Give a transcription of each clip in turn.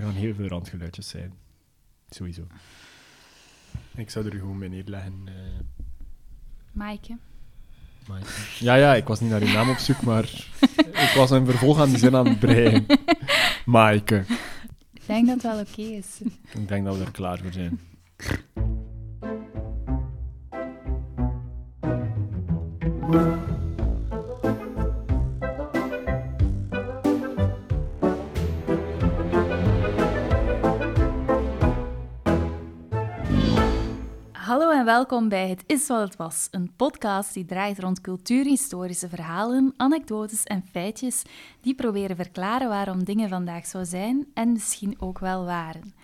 Er gaan heel veel randgeluidjes zijn. Sowieso. Ik zou er gewoon mee neerleggen. eh Maaike. Maaike. Ja, ja, ik was niet naar uw naam op zoek, maar ik was een vervolg aan die zin aan het breien. Maaike. Ik denk dat het wel oké is. Ik denk dat we er klaar voor zijn. Welkom bij Het Is Wat Het Was, een podcast die draait rond cultuurhistorische verhalen, anekdotes en feitjes die proberen verklaren waarom dingen vandaag zo zijn en misschien ook wel waren.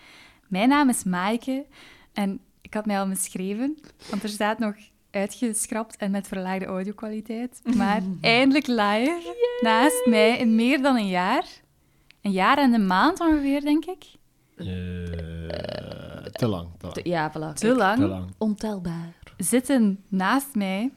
Mijn naam is Maaike en ik had mij al beschreven, want er staat nog uitgeschrapt en met verlaagde audiokwaliteit, maar eindelijk live naast mij in meer dan een jaar. Een jaar en een maand ongeveer, denk ik. Eh, te lang. Te lang. Te- Ja, voilà. Te lang. Te lang. Ontelbaar. zitten naast mij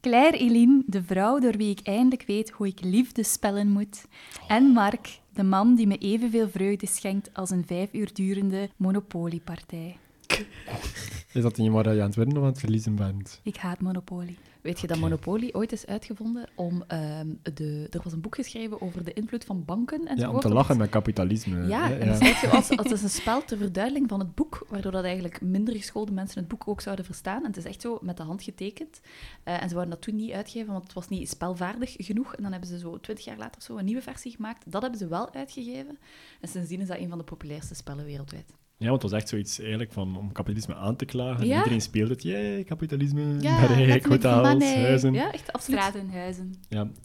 Claire Eline, de vrouw door wie ik eindelijk weet hoe ik liefde spellen moet. En Mark, de man die me evenveel vreugde schenkt als een vijf uur durende monopoliepartij. Is dat niet waar je aan het winnen of aan het verliezen bent? Ik haat Monopoly. Weet je dat. Monopoly ooit is uitgevonden om... ehm, de, er was een boek geschreven over de invloed van banken en Ja, zo. om te lachen met kapitalisme. Ja, en dat echt zo als, als het is een spel ter verduidelijking van het boek, waardoor dat eigenlijk minder geschoolde mensen het boek ook zouden verstaan. En het is echt zo met de hand getekend. Eh, en ze wouden dat toen niet uitgeven, want het was niet spelvaardig genoeg. En dan hebben ze zo twintig jaar later of zo een nieuwe versie gemaakt. Dat hebben ze wel uitgegeven. En sindsdien is dat een van de populairste spellen wereldwijd. Ja, want het was echt zoiets eigenlijk van om kapitalisme aan te klagen. Ja. Iedereen speelt het. Jee, kapitalisme, Ja, rijk, hotels, huizen. Ja. Ja, echt absoluut. Straten, huizen.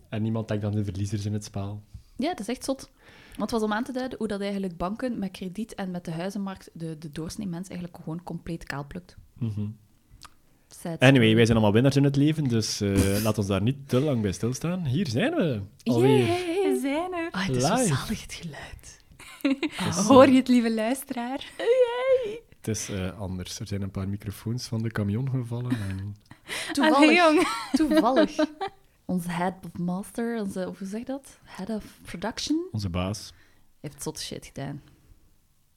en niemand denkt aan de verliezers in het spel. Ja, dat is echt zot. Want het was om aan te duiden hoe dat eigenlijk banken met krediet en met de huizenmarkt de, de doorsnee mens eigenlijk gewoon compleet kaal plukt. Sad Anyway, wij zijn allemaal winnaars in het leven, dus eh laat ons daar niet te lang bij stilstaan. Hier zijn we. Alweer. Yay. We zijn er. Ah, het is zo Live. zalig, het geluid. Dus, eh, Hoor je het, lieve luisteraar? Het is eh, anders. Er zijn een paar microfoons van de camion gevallen. En... Allee, Toevallig. jong. toevallig. Onze head of master, onze, hoe zeg je dat? Head of production, Onze baas. heeft zot shit gedaan.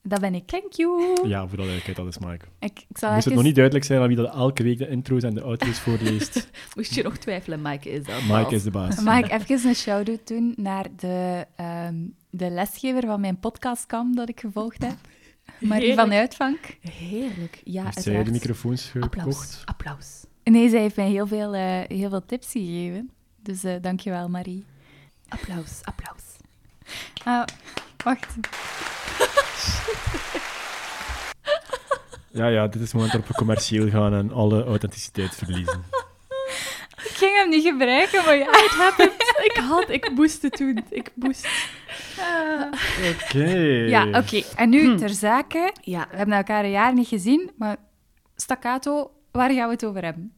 Dat ben ik. Thank you. Ja, voor de duidelijkheid, dat is Mike. Ik, ik zal Moest het nog niet duidelijk zijn aan wie dat elke week de intro's en de outro's voorleest? Moest je nog twijfelen, Mike is dat Mike is de baas. Mag ik even een shout-out doen naar de, ehm, de lesgever van mijn podcastkam dat ik gevolgd heb? Marie van Uitvank. Heerlijk. Ja, Heeft zij de microfoons Applaus. gekocht? Applaus. Nee, zij heeft mij heel veel, eh, heel veel tips gegeven. Dus eh dankjewel, Marie. Applaus. Applaus. Ah, wacht. Ja, ja, dit is het moment waarop we commercieel gaan en alle authenticiteit verliezen. Ik ging hem niet gebruiken, maar ja. Het happened. ik had, ik moest het doen. Ik moest. Oké. Ja, oké. En nu Hm. ter zake. Ja, We hebben elkaar een jaar niet gezien, maar staccato, waar gaan we het over hebben?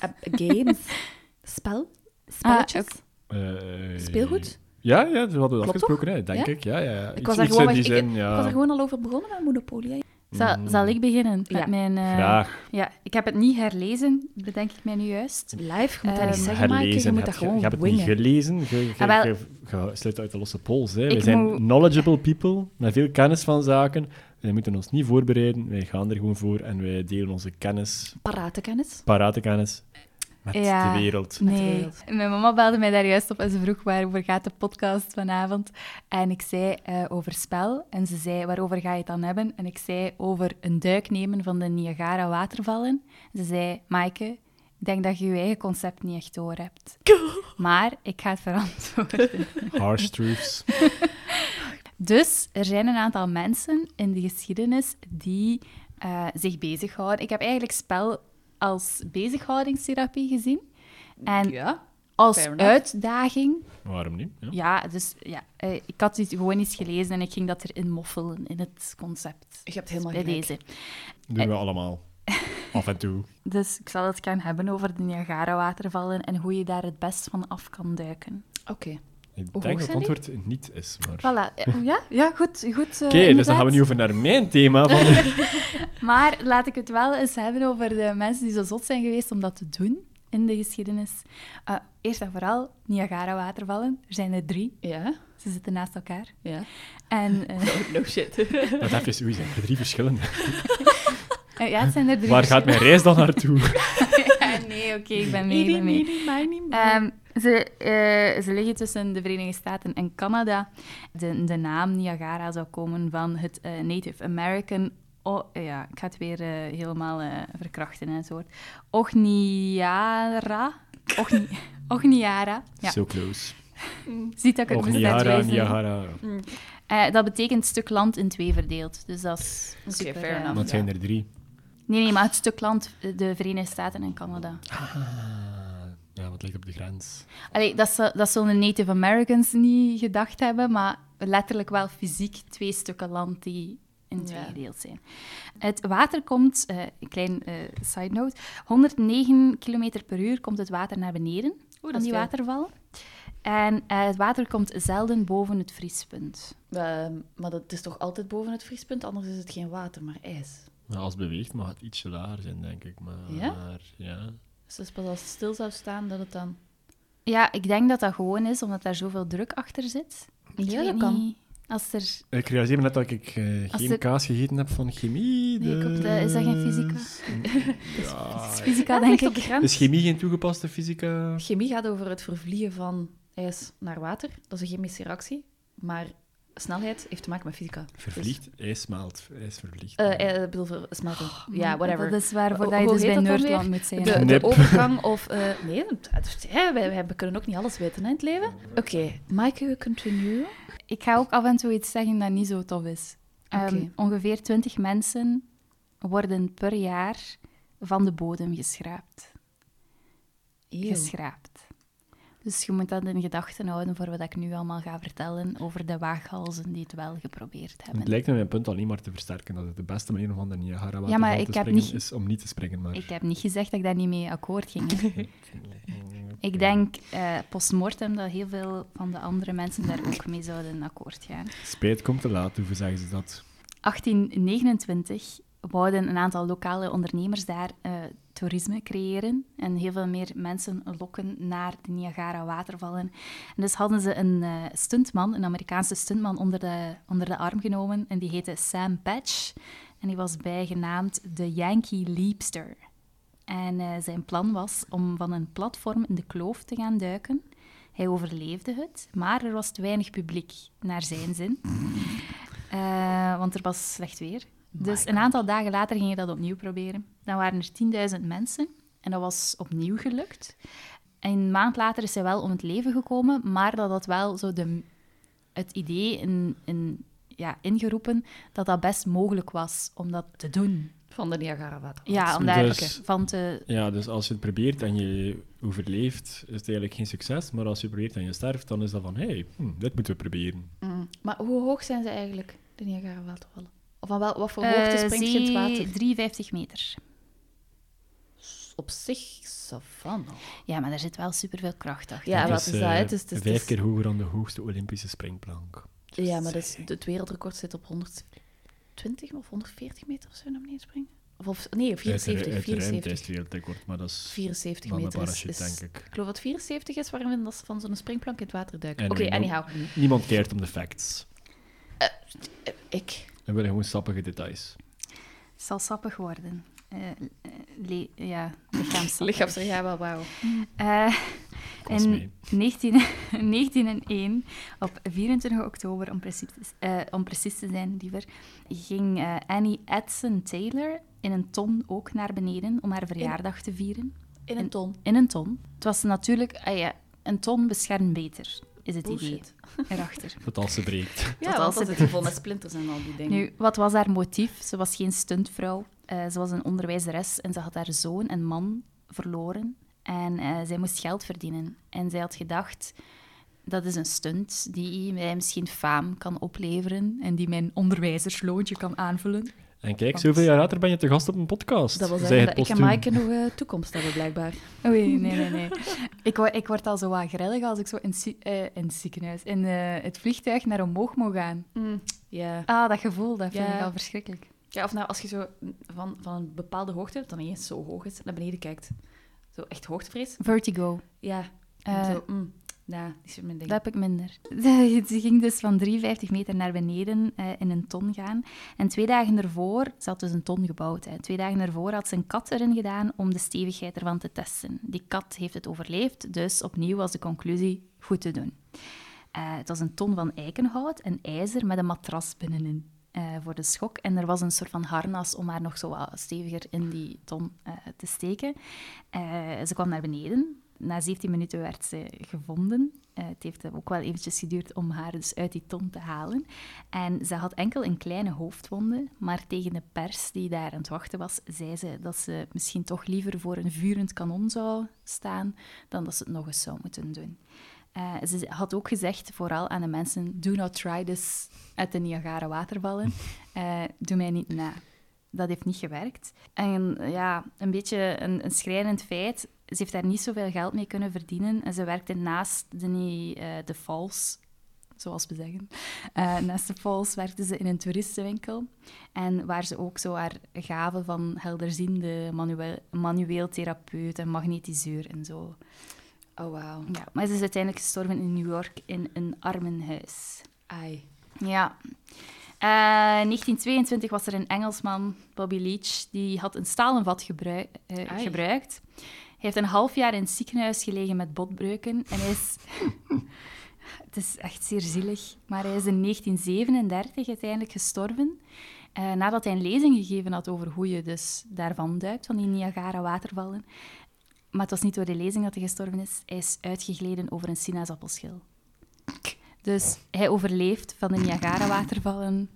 eh, games. Spel. Spelletjes. Ah, Eh, Speelgoed. Ja, ja, dat hadden we Klopt afgesproken, hè, denk Ja? ik. Ja, ja, ja. Ik was, daar gewoon, in ik, die ik- zin, ja. ik was er gewoon al over begonnen met Monopoly. hè. Zal, Mm. zal ik beginnen met Ja. mijn... eh, Graag. Ja, ik heb het niet herlezen, bedenk ik mij nu juist. Live, je moet dat Ehm, niet zeggen, Maaike. Je moet Heb dat je, gewoon je hebt het niet gelezen. Je, je, Ah, je, sluit uit de losse pols. Hè. Wij zijn moet- knowledgeable people met veel kennis van zaken. Wij moeten ons niet voorbereiden. Wij gaan er gewoon voor en wij delen onze kennis, Parate kennis. Parate kennis, met Ja. de wereld. Met de Nee, wereld. mijn mama belde mij daar juist op en ze vroeg waarover gaat de podcast vanavond. En ik zei eh, over spel. En ze zei, waarover ga je het dan hebben? En ik zei over een duik nemen van de Niagara watervallen. Ze zei, Maaike, ik denk dat je je eigen concept niet echt door hebt. Maar ik ga het verantwoorden. Harsh truths. Dus er zijn een aantal mensen in de geschiedenis die eh, zich bezighouden. Ik heb eigenlijk spel als bezighoudingstherapie gezien. En Ja. als uitdaging Waarom niet? Ja. Ja, dus ja, eh, ik had dit gewoon eens gelezen en ik ging dat erin moffelen in het concept. Je hebt helemaal Bij gelijk. deze. doen we allemaal. Af en toe. Dus ik zal het gaan hebben over de Niagara-watervallen en hoe je daar het best van af kan duiken. Oké. Ik Hoe denk dat het antwoord niet is. Maar... Voilà. Ja, ja goed. goed eh, Oké, dus dan gaan we nu over naar mijn thema. Van. Maar laat ik het wel eens hebben over de mensen die zo zot zijn geweest om dat te doen in de geschiedenis. Eh, eerst en vooral, Niagara-watervallen. Er zijn er drie. Ja. Ze zitten naast elkaar. Ja. En eh, No, no shit. Dat even, oei, zijn er drie verschillende. eh, ja, het zijn er drie. Waar gaat mijn reis dan naartoe? Ja, nee, oké, ik ben mee, ik ben mee. Ehm, ze, eh, ze liggen tussen de Verenigde Staten en Canada. De, de naam Niagara zou komen van het eh, Native American... Oh, ja, ik ga het weer eh, helemaal eh, verkrachten, hè, het woord. Ogniara. Ogni, Ogniara. Ja, So close. ziet dat ik het moest Niagara. Eh, dat betekent stuk land in twee verdeeld. Dus dat is Oké, super... fair enough. Maar het zijn er drie. Nee, nee, maar het stuk land, de Verenigde Staten en Canada. Ah, ja, wat ligt op de grens? Allee, dat, ze, dat zullen de Native Americans niet gedacht hebben, maar letterlijk wel fysiek twee stukken land die in twee Ja. gedeeld zijn. Het water komt, eh, een klein eh, side note, 109 km per uur komt het water naar beneden Oeh, van die veel. waterval. En eh, het water komt zelden boven het vriespunt. Ehm, maar dat is toch altijd boven het vriespunt? Anders is het geen water, maar ijs. Nou, als het beweegt mag het ietsje lager zijn, denk ik. Maar Ja? ja. Dus het is pas als het stil zou staan dat het dan... Ja, ik denk dat dat gewoon is, omdat daar zoveel druk achter zit. Ik Ja, dat kan. niet. Als er... Ik realiseer me net dat ik Als geen kaas gegeten heb van chemie. Nee, klopt, eh, is dat geen fysica? dus- Ja. Het is fysica, Ja, denk de ik. Is chemie geen toegepaste fysica? Chemie gaat over het vervliegen van ijs naar water. Dat is een chemische reactie. Maar snelheid heeft te maken met fysica. Vervliegt, ijs smelt, ijs vervliegt. Dus, eh, eh, ik bedoel, smelten. ja, whatever. Dat is dat je dus bij? Nerdland moet zijn. De, overgang of... eh, nee, wij, wij kunnen ook niet alles weten in het leven. Oké, Maaike, continue. Ik ga ook af en toe iets zeggen dat niet zo tof is. Ehm, Oké. ongeveer 20 mensen worden per jaar van de bodem geschraapt. Eeuw. geschraapt. Dus je moet dat in gedachten houden voor wat ik nu allemaal ga vertellen over de waaghalzen die het wel geprobeerd hebben. Het lijkt me mijn punt al niet maar te versterken dat het de beste manier om van de Niagara Ja, maar te ik heb springen niet- is om niet te springen. Maar... Ik heb niet gezegd dat ik daar niet mee akkoord ging. Ik denk eh postmortem dat heel veel van de andere mensen daar ook mee zouden akkoord gaan. Spijt komt te laat, hoe zeggen ze dat? 1829 wouden een aantal lokale ondernemers daar eh, toerisme creëren en heel veel meer mensen lokken naar de Niagara-watervallen. En dus hadden ze een eh, stuntman, een Amerikaanse stuntman, onder de, onder de arm genomen en die heette Sam Patch. En die was bijgenaamd de Yankee Leapster. En eh, zijn plan was om van een platform in de kloof te gaan duiken. Hij overleefde het, maar er was te weinig publiek, naar zijn zin. Want er was slecht weer. Dus een aantal dagen later ging je dat opnieuw proberen. Dan waren er 10.000 mensen en dat was opnieuw gelukt. En een maand later is hij wel om het leven gekomen, maar dat had wel zo de, het idee in, in, ja, ingeroepen dat dat best mogelijk was om dat te doen. Van de Niagara-water. Ja, om daar Dus- van te... Ja, dus als je het probeert en je overleeft, is het eigenlijk geen succes. Maar als je probeert en je sterft, dan is dat van, hé, hey, hm, dit moeten we proberen. Mm. Maar hoe hoog zijn ze eigenlijk, de Niagara-watervallen? Van wel, wat voor hoogte eh, springt je in het water? 53 meter. Op zich, savanne. Ja, maar daar zit wel superveel kracht achter. Ja, Dat wat is dat? is- het vijf keer hoger dan de hoogste Olympische springplank. Ja, maar dat is, het wereldrecord zit op 120 of 140 meter of zo naar beneden springen. Of, of nee, Uit de, 74. uit de ruimte is 74, het wereldrecord, maar dat is 74 maar met meter is, parachute, is- denk ik. Ik geloof dat 74 is waarin we van zo'n springplank in het water duiken. En Oké, niemand- anyhow. Niemand keert om de facts. Eh, Ik. We willen gewoon sappige details. Het zal sappig worden. Le- ja, lichaamsappig. Lichaams, ja, wel, wauw. Eh, was in mee. 19, 1901, op 24 oktober, om precies, te- eh, om precies te zijn, liever, ging Annie Edson Taylor in een ton ook naar beneden om haar verjaardag te vieren. In een ton. In een ton. Het was natuurlijk, ah ja, een ton beschermt beter, is het Bullshit. idee erachter. Tot als ze breekt. Ja, als want ze vol met splinters en al die dingen. Nu, wat was haar motief? Ze was geen stuntvrouw. Eh, ze was een onderwijzeres en ze had haar zoon en man verloren. En eh, zij moest geld verdienen. En zij had gedacht, dat is een stunt die mij misschien faam kan opleveren en die mijn onderwijzersloontje kan aanvullen. En kijk, Want- zoveel jaar later ben je te gast op een podcast. dat wil Zij zeggen dat ik en. Maaike nog eh, toekomst hebben, blijkbaar. Oei, nee, nee, nee. ik, word, ik word al zo wat grillig als ik zo in, eh, in het ziekenhuis, in eh, het vliegtuig naar omhoog moet gaan. Ja. Ah, dat gevoel, dat vind ik al verschrikkelijk. ja, of nou, als je zo van, van een bepaalde hoogte, dat niet eens zo hoog is, naar beneden kijkt. Zo echt hoogtevrees. Vertigo. Ja. Eh, zo, mm. Nee, is mijn. Dat heb ik minder. Ze ging dus van 53 meter naar beneden eh, in een ton gaan. En twee dagen ervoor, ze had dus een ton gebouwd, hè. twee dagen ervoor had ze een kat erin gedaan om de stevigheid ervan te testen. Die kat heeft het overleefd, dus opnieuw was de conclusie goed te doen. Eh, het was een ton van eikenhout en ijzer met een matras binnenin. eh, voor de schok. En er was een soort van harnas om haar nog zo wat steviger in die ton te steken. Ze kwam naar beneden. Na 17 minuten werd ze gevonden. Eh, het heeft ook wel eventjes geduurd om haar dus uit die ton te halen. En ze had enkel een kleine hoofdwonde, maar tegen de pers die daar aan het wachten was, zei ze dat ze misschien toch liever voor een vurend kanon zou staan dan dat ze het nog eens zou moeten doen. Eh, ze had ook gezegd, vooral aan de mensen, do not try this at de Niagara watervallen. Eh, doe mij niet na. Dat heeft niet gewerkt. En ja, een beetje een, een schrijnend feit. Ze heeft daar niet zoveel geld mee kunnen verdienen. En ze werkte naast de, Ni- eh, de Falls, zoals we zeggen. Eh, naast de Falls werkte ze in een toeristenwinkel. En waar ze ook zo haar gaven van helderziende manueel, manueel therapeut en magnetiseur en zo. Oh, wauw. Ja, maar ze is uiteindelijk gestorven in New York in een armenhuis. Ai. Ja. Eh, 1922 was er een Engelsman, Bobby Leach, die had een stalen vat gebruikt. Heeft een half jaar in het ziekenhuis gelegen met botbreuken en hij is... het is echt zeer zielig, maar hij is in 1937 uiteindelijk gestorven. eh, nadat hij een lezing gegeven had over hoe je dus daarvan duikt, van die Niagara-watervallen. Maar het was niet door de lezing dat hij gestorven is. Hij is uitgegleden over een sinaasappelschil. Dus hij overleeft van de Niagara-watervallen,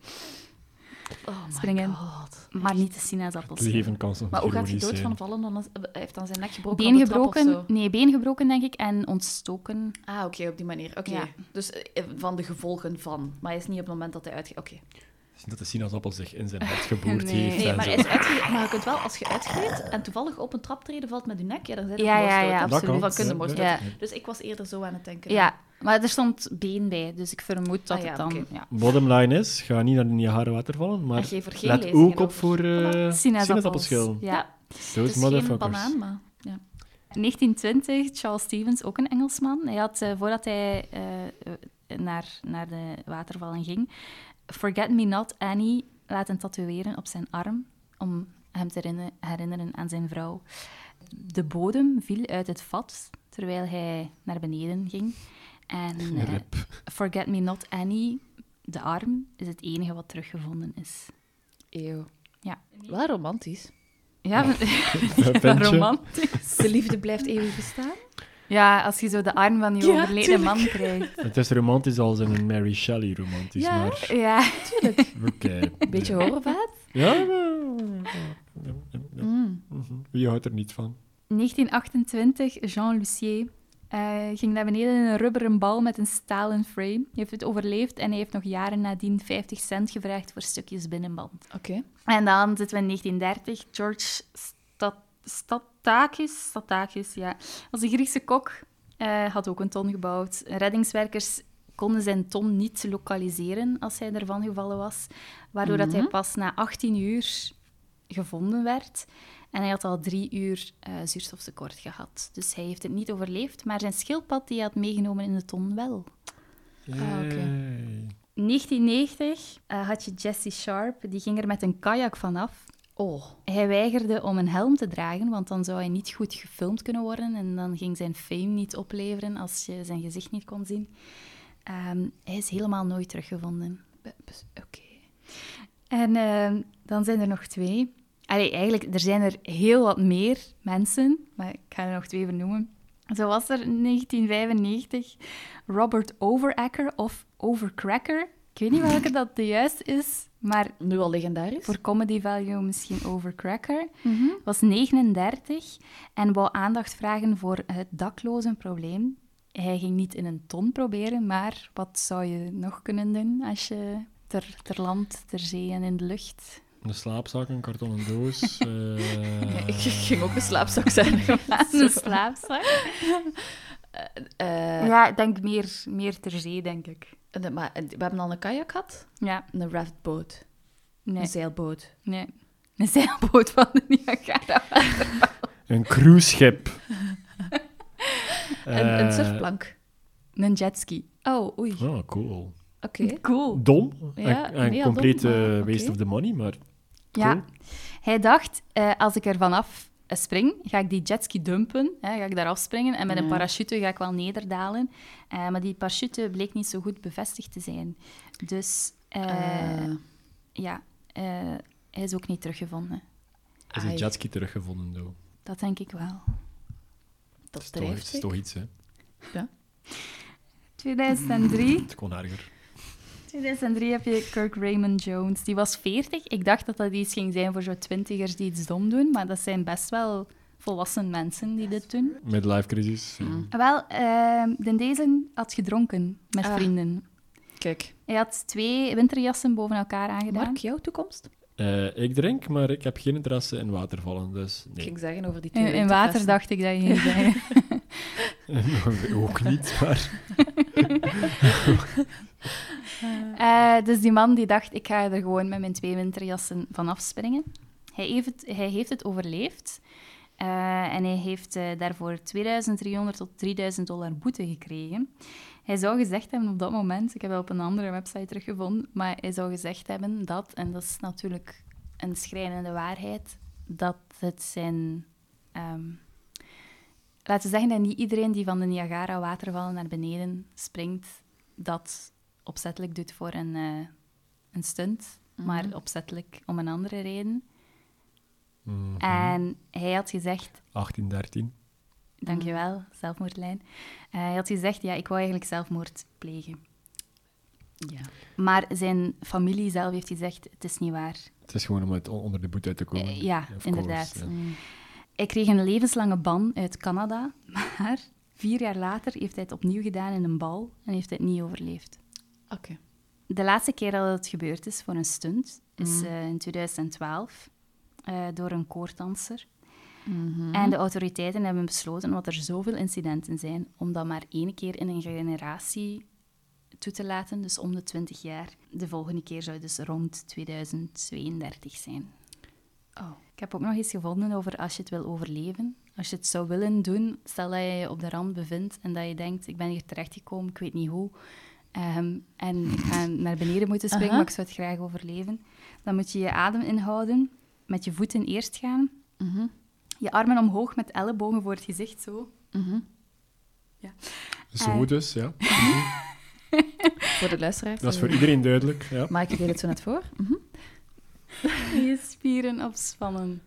Oh my Springen. god. maar niet de Het sinaasappelschil. leven kan soms Maar hoe gaat hij dood van vallen? Dan heeft dan zijn nek gebroken Been op de trap of gebroken, zo? nee, been gebroken denk ik, en ontstoken. Ah, oké, op die manier. Oké. Ja. Dus eh, van de gevolgen van. Maar hij is niet op het moment dat hij uitgaat. Oké. Het is niet dat de sinaasappel zich in zijn hart geboord Nee. heeft. Nee, maar, is uitge- maar je kunt wel, als je uitglijdt en toevallig op een traptreden valt met je nek, ja, dan zijn Ja, ja, ja, Dat kan. absoluut. Van kunnen Ja, ja. Dus ik was eerder zo aan het denken. Ja, maar er stond been bij, dus ik vermoed dat Ah, ja, het dan... oké. Ja. Bottom line is, ga niet naar de Niagara watervallen, maar let ook op voor eh sinaasappelschil. Ja. Those motherfuckers. banaan, maar... Ja. 1920, Charles Stevens, ook een Engelsman. Hij had, eh, voordat hij eh, naar, naar de watervallen ging, Forget Me Not Annie laten tatoeëren op zijn arm, om hem te herinner- herinneren aan zijn vrouw. De bodem viel uit het vat terwijl hij naar beneden ging. En eh. Forget Me Not Annie, de arm, is het enige wat teruggevonden is. Eeuw. Ja. Wel romantisch. Ja, je? romantisch. De liefde blijft eeuwig bestaan. Ja, als je zo de arm van je Ja, overleden tuurlijk. man krijgt. Het is romantisch als in een Mary Shelley romantisch, Ja. maar Ja. oké. Beetje horrorvaat. Ja, Mm. Mhm. Wie houdt er niet van? 1928, Jean Lucier eh, ging naar beneden in een rubberen bal met een stalen frame. Hij heeft het overleefd en hij heeft nog jaren nadien 50 cent gevraagd voor stukjes binnenband. Oké. En dan zitten we in 1930. George Stat Statakis, Statakis ja, was een Griekse kok. eh, had ook een ton gebouwd. Reddingswerkers konden zijn ton niet lokaliseren als hij ervan gevallen was, waardoor dat hij Mhm. pas na 18 uur gevonden werd. En hij had al drie uur eh, zuurstoftekort gehad. Dus hij heeft het niet overleefd, maar zijn schildpad die hij had meegenomen in de ton wel. Ah, oké. Yay. 1990 eh, had je Jesse Sharp, die ging er met een kajak vanaf. Oh. Hij weigerde om een helm te dragen, want dan zou hij niet goed gefilmd kunnen worden en dan ging zijn fame niet opleveren als je zijn gezicht niet kon zien. Ehm, hij is helemaal nooit teruggevonden. Oké. En ehm, dan zijn er nog twee. Allee, eigenlijk, er zijn er heel wat meer mensen, maar ik ga er nog twee vernoemen. Zo was er in 1995 Robert Overacker of Overcracker. Ik weet niet welke dat de juiste is, maar Nu al legendarisch. voor comedy value misschien Overcracker. Mhm. was 39 en wou aandacht vragen voor het daklozenprobleem. Hij ging niet in een ton proberen, maar wat zou je nog kunnen doen als je ter, ter land, ter zee en in de lucht... Een slaapzak, een kartonnen doos. eh, Ik ging ook een slaapzak zijn. Een slaapzak? Eh, Ja, ik denk meer, meer ter zee, denk ik. maar we hebben al een kajak gehad. Ja, Een raftboot. nee, Een zeilboot. nee. Een zeilboot van de Niagara. Een cruiseschip. Een, een Eh, surfplank. Een jetski. Oh, oei. Oh, cool. Oké. Cool. Dom. Ja, en en nee, ja, complete dom, maar waste of the money, maar Ja, cool. hij dacht, eh, als ik er vanaf spring, ga ik die jetski dumpen, hè, ga ik daar afspringen en met een parachute ga ik wel nederdalen. Eh, maar die parachute bleek niet zo goed bevestigd te zijn. Dus eh, ja, eh, hij is ook niet teruggevonden. Is een jetski teruggevonden, though. Dat denk ik wel. Dat is toch, is toch iets, hè? 2003. Het kon erger. 2003 heb je Kirk Raymond Jones. Die was 40. Ik dacht dat dat iets ging zijn voor zo'n twintigers die iets dom doen, maar dat zijn best wel volwassen mensen die dit doen. Midlife crisis. Mm. Wel, ehm de deze had gedronken met Ah. vrienden. Kijk, Hij had twee winterjassen boven elkaar aangedaan. Mark, jouw toekomst? Eh, ik drink, maar ik heb geen interesse in watervallen, dus Ik nee. ging zeggen over die twee In, in water dacht ik dat je ging zeggen. Ook niet, maar... Eh, dus die man die dacht, ik ga er gewoon met mijn twee winterjassen vanaf springen. Hij heeft het, hij heeft het overleefd. Eh, en hij heeft eh, daarvoor 2300 tot 3000 dollar boete gekregen. Hij zou gezegd hebben op dat moment, ik heb dat op een andere website teruggevonden, maar hij zou gezegd hebben dat, en dat is natuurlijk een schrijnende waarheid, dat het zijn... ehm, laten we zeggen dat niet iedereen die van de Niagara-watervallen naar beneden springt, dat opzettelijk doet voor een, eh, een stunt, maar Mhm. opzettelijk om een andere reden. Mhm. En hij had gezegd, 1813. dankjewel, zelfmoordlijn. Eh, hij had gezegd, ja, ik wou eigenlijk zelfmoord plegen. Ja. Maar zijn familie zelf heeft gezegd, het is niet waar. Het is gewoon om het on- onder de boet uit te komen. Eh, ja, course, inderdaad. ja. Mm. Hij kreeg een levenslange ban uit Canada, maar vier jaar later heeft hij het opnieuw gedaan in een bal en heeft hij het niet overleefd. Oké. De laatste keer dat het gebeurd is voor een stunt is Mhm. eh, in 2012 eh, door een koordanser. Mhm. En de autoriteiten hebben besloten, omdat er zoveel incidenten zijn, om dat maar één keer in een generatie toe te laten, dus om de 20 jaar. De volgende keer zou dus rond 2032 zijn. Oh. Ik heb ook nog eens gevonden over als je het wil overleven. Als je het zou willen doen, stel dat je je op de rand bevindt en dat je denkt, ik ben hier terechtgekomen, ik weet niet hoe, ehm, en ik ga naar beneden moeten springen, maar ik zou het graag overleven. Dan moet je je adem inhouden, met je voeten eerst gaan, Mhm. je armen omhoog met ellebogen voor het gezicht, zo. Mhm. Zo Eh. dus, ja. Voor de luisteraars. Dat is voor eh, iedereen duidelijk. Ja. Maar ik deed het zo net voor. Je spieren opspannen.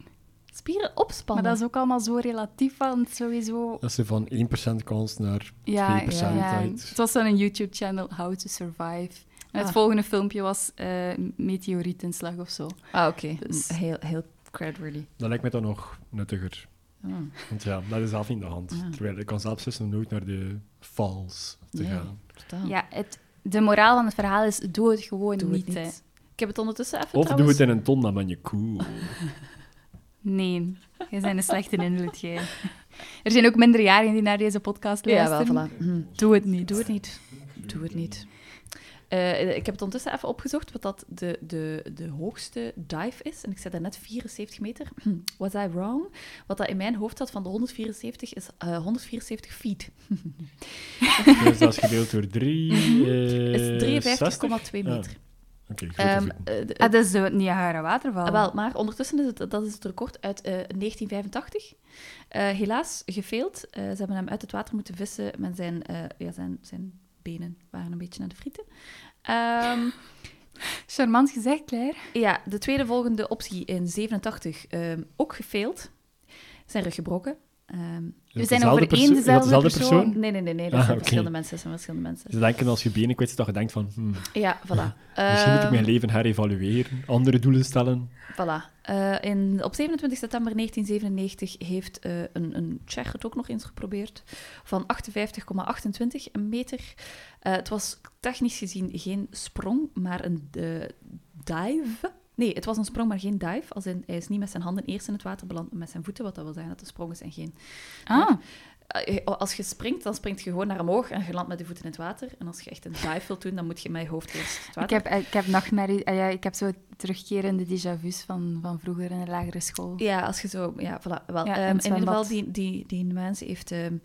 Spieren opspannen. Maar dat is ook allemaal zo relatief, want sowieso... Dat ze van 1% kans naar Ja, 2% ja, uit. het was dan een YouTube-channel, How to Survive. En het Ah. volgende filmpje was eh meteorietinslag of zo. Ah, oké. Dus- Heel, heel credworthy. Dat lijkt me dan nog nuttiger. Ah. Want ja, dat is zelf in de hand. Ja. Terwijl ik kan zelf beslissen om nooit naar de falls te Nee. gaan. Totaal. Ja, het, de moraal van het verhaal is, doe het gewoon Doe niet. het hè. niet. Ik heb het ondertussen even Of doe trouwens... het in een ton, dan ben je cool. Nee, jij bent een slechte invloed, jij. Er zijn ook minderjarigen die naar deze podcast Ja, luisteren. wel, voilà. Mhm. Doe het niet. Doe het niet. Doe het niet. Eh, ik heb het ondertussen even opgezocht wat dat de, de, de hoogste dive is. En ik zei daarnet 74 meter. Hm, Was I wrong? Wat dat in mijn hoofd had van de 174 is eh, 174 feet. dus dat is gedeeld door 3. is 53,2 meter. Oké, grote Ehm, eh, de- Ah, dat is de Niagara waterval. Ah, wel, maar ondertussen is het, dat is het record uit eh, 1985. Eh, helaas gefaild. Eh, ze hebben hem uit het water moeten vissen met zijn, eh, ja, zijn, zijn benen waren een beetje naar de frieten. Ehm, Charmant gezegd, Claire. ja, de tweede volgende optie in 87 ehm, ook gefaild. Zijn rug gebroken. Is het zijn over één dezelfde dezelfde persoon. nee, nee, nee, nee. Dat Ah, zijn verschillende mensen. Dat zijn verschillende mensen. Ze denken als je benen kwijt zit, dat je denkt van... Hmm, Ja, voilà. misschien moet ik Ehm, mijn leven herevalueren, andere doelen stellen. Voilà. Eh, in, op 27 september 1997 heeft eh, een, een Tsjech het ook nog eens geprobeerd. Van 58,28 meter. Eh, het was technisch gezien geen sprong, maar een dive. Nee, het was een sprong, maar geen dive. Als in, hij is niet met zijn handen eerst in het water beland, maar met zijn voeten. Wat dat wil zeggen dat een sprong is en geen... Ah, Eh, als je springt, dan springt je gewoon naar omhoog en je landt met je voeten in het water. En als je echt een dive wilt doen, dan moet je met je hoofd eerst het ik water heb, ik heb nachtmerrie... ah ja, ik heb zo terugkerende déjà vu's van, van vroeger in de lagere school. Ja, als je zo... Ja, voilà. Wel, Ja, ehm, in ieder geval, die, die, die mens heeft, ehm,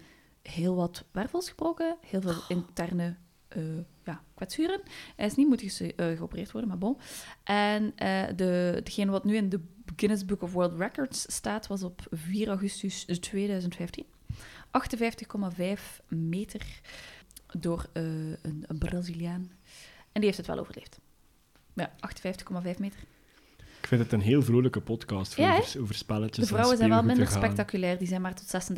heel wat wervels gebroken, heel veel interne eh, ja, kwetsuren. Hij is niet moeten eh, geopereerd worden, maar bon. En eh, de, degene wat nu in de Guinness Book of World Records staat, was op 4 augustus 2015. 58,5 meter door eh, een, een Braziliaan. En die heeft het wel overleefd. Ja, 58,5 meter. Ik vind het een heel vrolijke podcast voor Ja, over, over spelletjes. De en vrouwen zijn wel minder spectaculair. Die zijn maar tot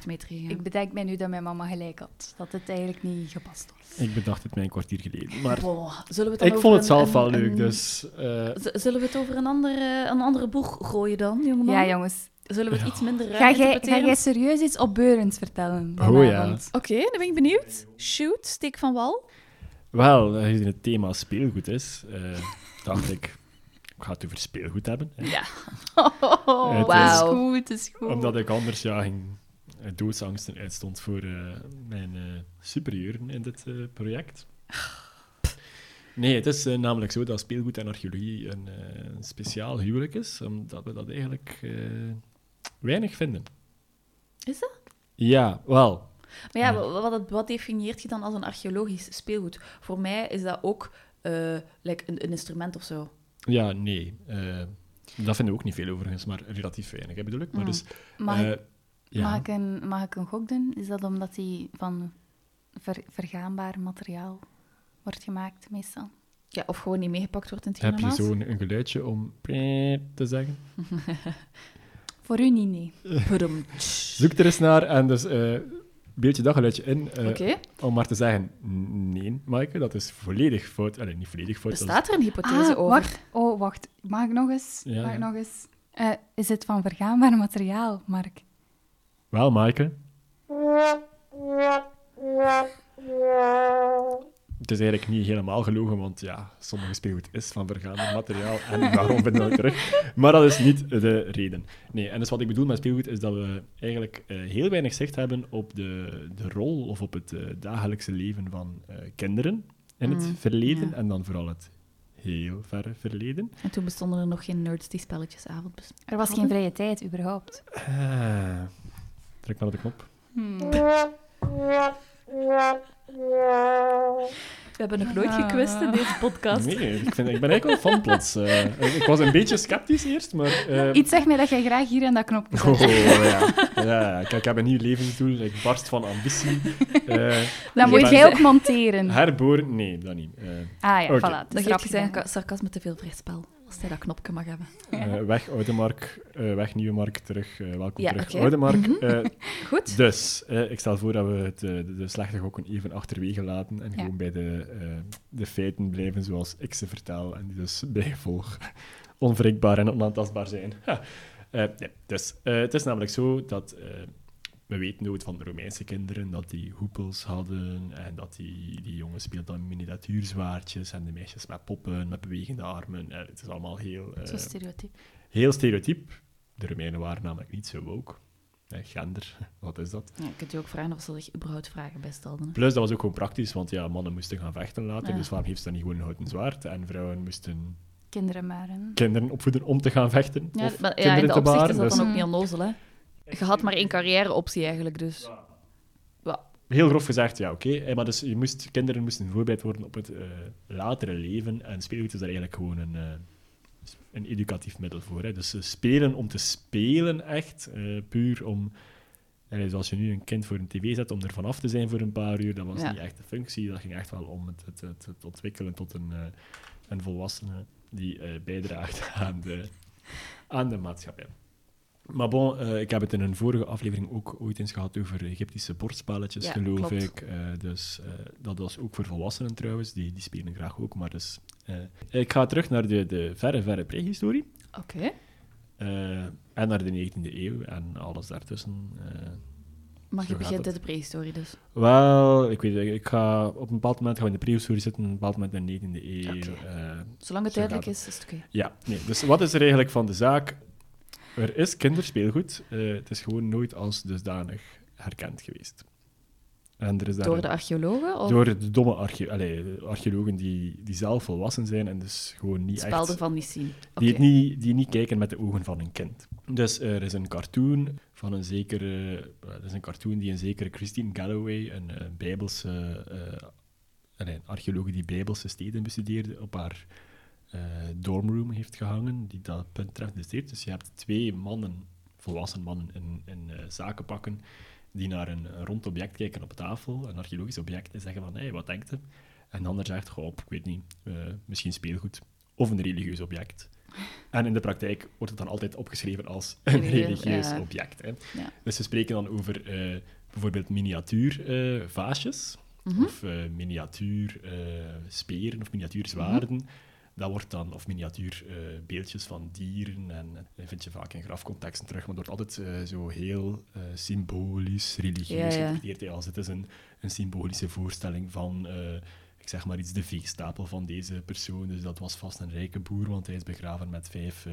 36,8 meter gegaan. Ik bedenk mij nu dat mijn mama gelijk had. Dat het eigenlijk niet gepast was. Ik bedacht het mij een kwartier geleden. Maar Boah, zullen we het dan ik vond het zelf een- wel leuk, een- dus... eh, Zullen we het over een andere, een andere boeg gooien dan, jongeman? Ja, jongens. Zullen we het Ja. iets minder ruim Ga jij, ga jij serieus iets opbeurends vertellen? Oh, ja. Oké, dan ben ik benieuwd. Shoot, steek van wal. Wel, aangezien het thema speelgoed is, eh, dacht ik ga het over speelgoed hebben. hè. Ja. Oh, is goed, het is goed. Omdat ik anders ja, ging, eh, doodsangsten uitstond voor eh, mijn eh, superieuren in dit eh, project. Nee, het is namelijk zo dat speelgoed en archeologie een, eh, een speciaal huwelijk is, omdat we dat eigenlijk eh, weinig vinden. Is dat? Ja, wel. Maar ja, Ja. wa- wat, wat definieert je dan als een archeologisch speelgoed? Voor mij is dat ook eh, like een, een instrument of zo. Ja, nee. eh, dat vinden we ook niet veel overigens, maar relatief weinig, hè, bedoel ik. Maar Mm. dus, Mag, eh, ik, ja. mag, ik een, mag ik een gok doen? Is dat omdat die van ver- vergaanbaar materiaal wordt gemaakt, meestal? Ja, of gewoon niet meegepakt wordt in het Heb je zo'n een geluidje om te zeggen? Voor u niet, nee. Zoek er eens naar en dus eh beeld je dat geluidje in. eh, Oké, Om maar te zeggen, nee, Maaike, dat is volledig fout. Allee, niet volledig fout. bestaat er een hypothese Ah, over? wacht. Oh, wacht. Mag ik nog eens? Ja, Mag ik ja. nog eens? Eh, is het van vergaanbaar materiaal, Mark? Wel, Maaike. Het is eigenlijk niet helemaal gelogen, want ja, sommige speelgoed is van vergaande materiaal en daarom vinden we het terug. Maar dat is niet de reden. Nee, en dus wat ik bedoel met speelgoed is dat we eigenlijk eh, heel weinig zicht hebben op de, de rol of op het eh, dagelijkse leven van eh, kinderen in het Mm, verleden ja. en dan vooral het heel verre verleden. En toen bestonden er nog geen nerds die spelletjesavond bes- Er was geen vrije tijd, überhaupt. Druk maar op de knop. Hmm. We hebben nog nooit gekwist in deze podcast. Nee, ik, vind, ik ben eigenlijk wel fan plots. eh. ik was een beetje sceptisch eerst, maar... eh, Iets zegt mij dat jij graag hier aan dat knopje zet. Oh, ja. ja. Kijk, ik heb een nieuw levensdoel. Ik barst van ambitie. Eh Dan moet jij ook monteren. herboren? Nee, dat niet. Eh, Ah ja, Oké. voilà. erop zijn sarcasme te veel vrij spel. Als hij dat knopje mag hebben. eh, weg Oude Mark, eh, weg Nieuwe Mark, terug. eh, welkom Ja, terug oké. Oude Mark. Mhm. Eh, Goed. dus, eh, ik stel voor dat we het, de, de slechte gokken even achterwege laten en Ja. gewoon bij de, eh, de feiten blijven zoals ik ze vertel en die dus bijgevolg onwrikbaar en onaantastbaar zijn. Ha. Eh, nee, dus eh, het is namelijk zo dat eh, we weten nooit van de Romeinse kinderen dat die hoepels hadden en dat die, die jongens speelden dan miniatuurzwaardjes en de meisjes met poppen, met bewegende armen. Eh, het is allemaal heel, eh, Zo stereotyp. heel stereotyp. De Romeinen waren namelijk niet zo woke. Eh, gender, wat is dat? Ja, je kunt je ook vragen of ze zich überhaupt vragen bij stelden. Plus, dat was ook gewoon praktisch, want ja, mannen moesten gaan vechten later, Ja. dus waarom heeft ze dan niet gewoon een houten zwaard? En vrouwen moesten Kinderen maar. kinderen opvoeden om te gaan vechten, Ja, of ja, kinderen in de te baren. is dat Dus dan ook niet onnozel, hè. Je had maar één carrière-optie eigenlijk, dus... heel grof gezegd, ja, oké. eh, Maar dus je moest, kinderen moesten voorbereid worden op het eh, latere leven, en speelgoed is daar eigenlijk gewoon een, eh, een educatief middel voor. Hè. Dus spelen om te spelen, echt, puur om... Allee, dus als je nu een kind voor een tv zet om er vanaf te zijn voor een paar uur, dat was Ja. niet echt de functie. Dat ging echt wel om het, het, het, het ontwikkelen tot een, een volwassene die bijdraagt aan de, aan de maatschappij. Maar bon, eh, ik heb het in een vorige aflevering ook ooit eens gehad over Egyptische bordspelletjes, Ja, geloof klopt. ik. Eh, dus eh, dat was ook voor volwassenen trouwens, die, die spelen graag ook. Maar dus, ik ga terug naar de, de verre, verre prehistorie. Oké. en naar de 19e eeuw en alles daartussen. Maar je begint in het. de prehistorie, dus. wel, ik weet het, ik ga op een bepaald moment gaan we in de prehistorie zitten, op een bepaald moment in de 19e eeuw. Zolang het duidelijk is, is het oké. Ja, nee. Dus wat is er eigenlijk van de zaak? Er is kinderspeelgoed. eh, het is gewoon nooit als dusdanig herkend geweest. En er is daar Door de archeologen? Of door de domme arche allee, de archeologen die, die zelf volwassen zijn en dus gewoon niet het spel echt... ervan niet zien? Die, het Oké. niet, die niet kijken met de ogen van een kind. Dus er is een cartoon van een zekere... eh, Er is een cartoon die een zekere Christine Galloway, een, eh, bijbelse... een archeologe die bijbelse steden bestudeerde, op haar eh, dormroom heeft gehangen, die dat punt treft. Dus je hebt twee mannen, volwassen mannen, in, in eh, zakenpakken, die naar een, een rond object kijken op tafel, een archeologisch object, en zeggen van, hé, wat denkt u? En de ander zegt, goh, ik weet niet, eh, misschien speelgoed. Of een religieus object. En in de praktijk wordt het dan altijd opgeschreven als een Religieus, object. Hè. Ja. Dus we spreken dan over bijvoorbeeld miniatuurvaasjes, Mhm. of eh, miniatuur speren of miniatuur zwaarden. Dat wordt dan, of miniatuur eh, beeldjes van dieren. En dat vind je vaak in grafcontexten terug, maar het wordt altijd eh, zo heel eh, symbolisch, religieus Ja, ja. als het is een, een symbolische voorstelling van, ik zeg maar iets, de veestapel van deze persoon. Dus dat was vast een rijke boer, want hij is begraven met vijf eh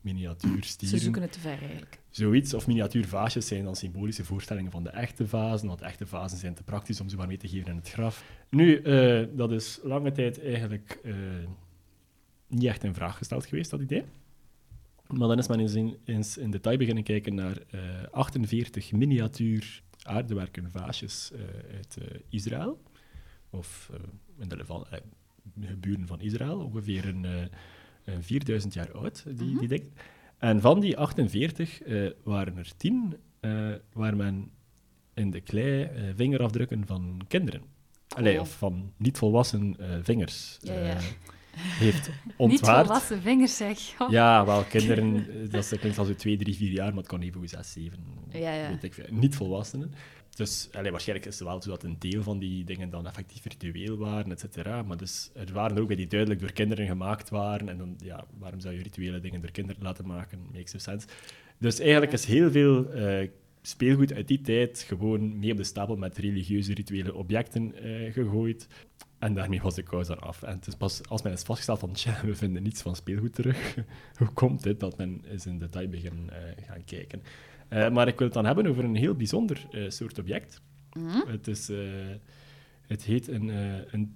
miniatuurstieren. Ze zoeken het te ver eigenlijk. Zoiets, of miniatuurvaasjes zijn dan symbolische voorstellingen van de echte vazen, want echte vazen zijn te praktisch om ze maar mee te geven in het graf. Nu, dat is lange tijd eigenlijk niet echt in vraag gesteld geweest, dat idee. Maar dan is men eens in, eens in detail beginnen kijken naar eh, 48 miniatuur aardewerken vaasjes eh, uit eh, Israël, of eh, in de eh, buren van Israël, ongeveer een, eh, een 4000 jaar oud, die, Mhm. die dingen. En van die 48 eh, waren er 10 eh, waar men in de klei eh, vingerafdrukken van kinderen, Allee, Oh. of van niet volwassen eh, vingers, Ja, eh, ja. Heeft Niet ontwaard. volwassen vingers, zeg. Oh. Ja, wel, kinderen, dat klinkt als zo 2, 3, 4 jaar, maar het kan even goed 6, 7, Ja, ja. weet ik veel. Niet volwassenen. Dus allee, waarschijnlijk is het wel zo dat een deel van die dingen dan effectief virtueel waren, et cetera. Maar dus, er waren er ook bij die duidelijk door kinderen gemaakt waren. En dan, ja, waarom zou je rituele dingen door kinderen laten maken? Makes no sense. Dus eigenlijk is heel veel eh, speelgoed uit die tijd gewoon mee op de stapel met religieuze rituele objecten eh, gegooid. En daarmee was de kous dan af. En het is pas als men is vastgesteld van, tja, we vinden niets van speelgoed terug. Hoe komt dit? Dat men eens in detail begint eh gaan kijken. Eh, maar ik wil het dan hebben over een heel bijzonder eh, soort object. Mhm. Het, is, het heet een, een.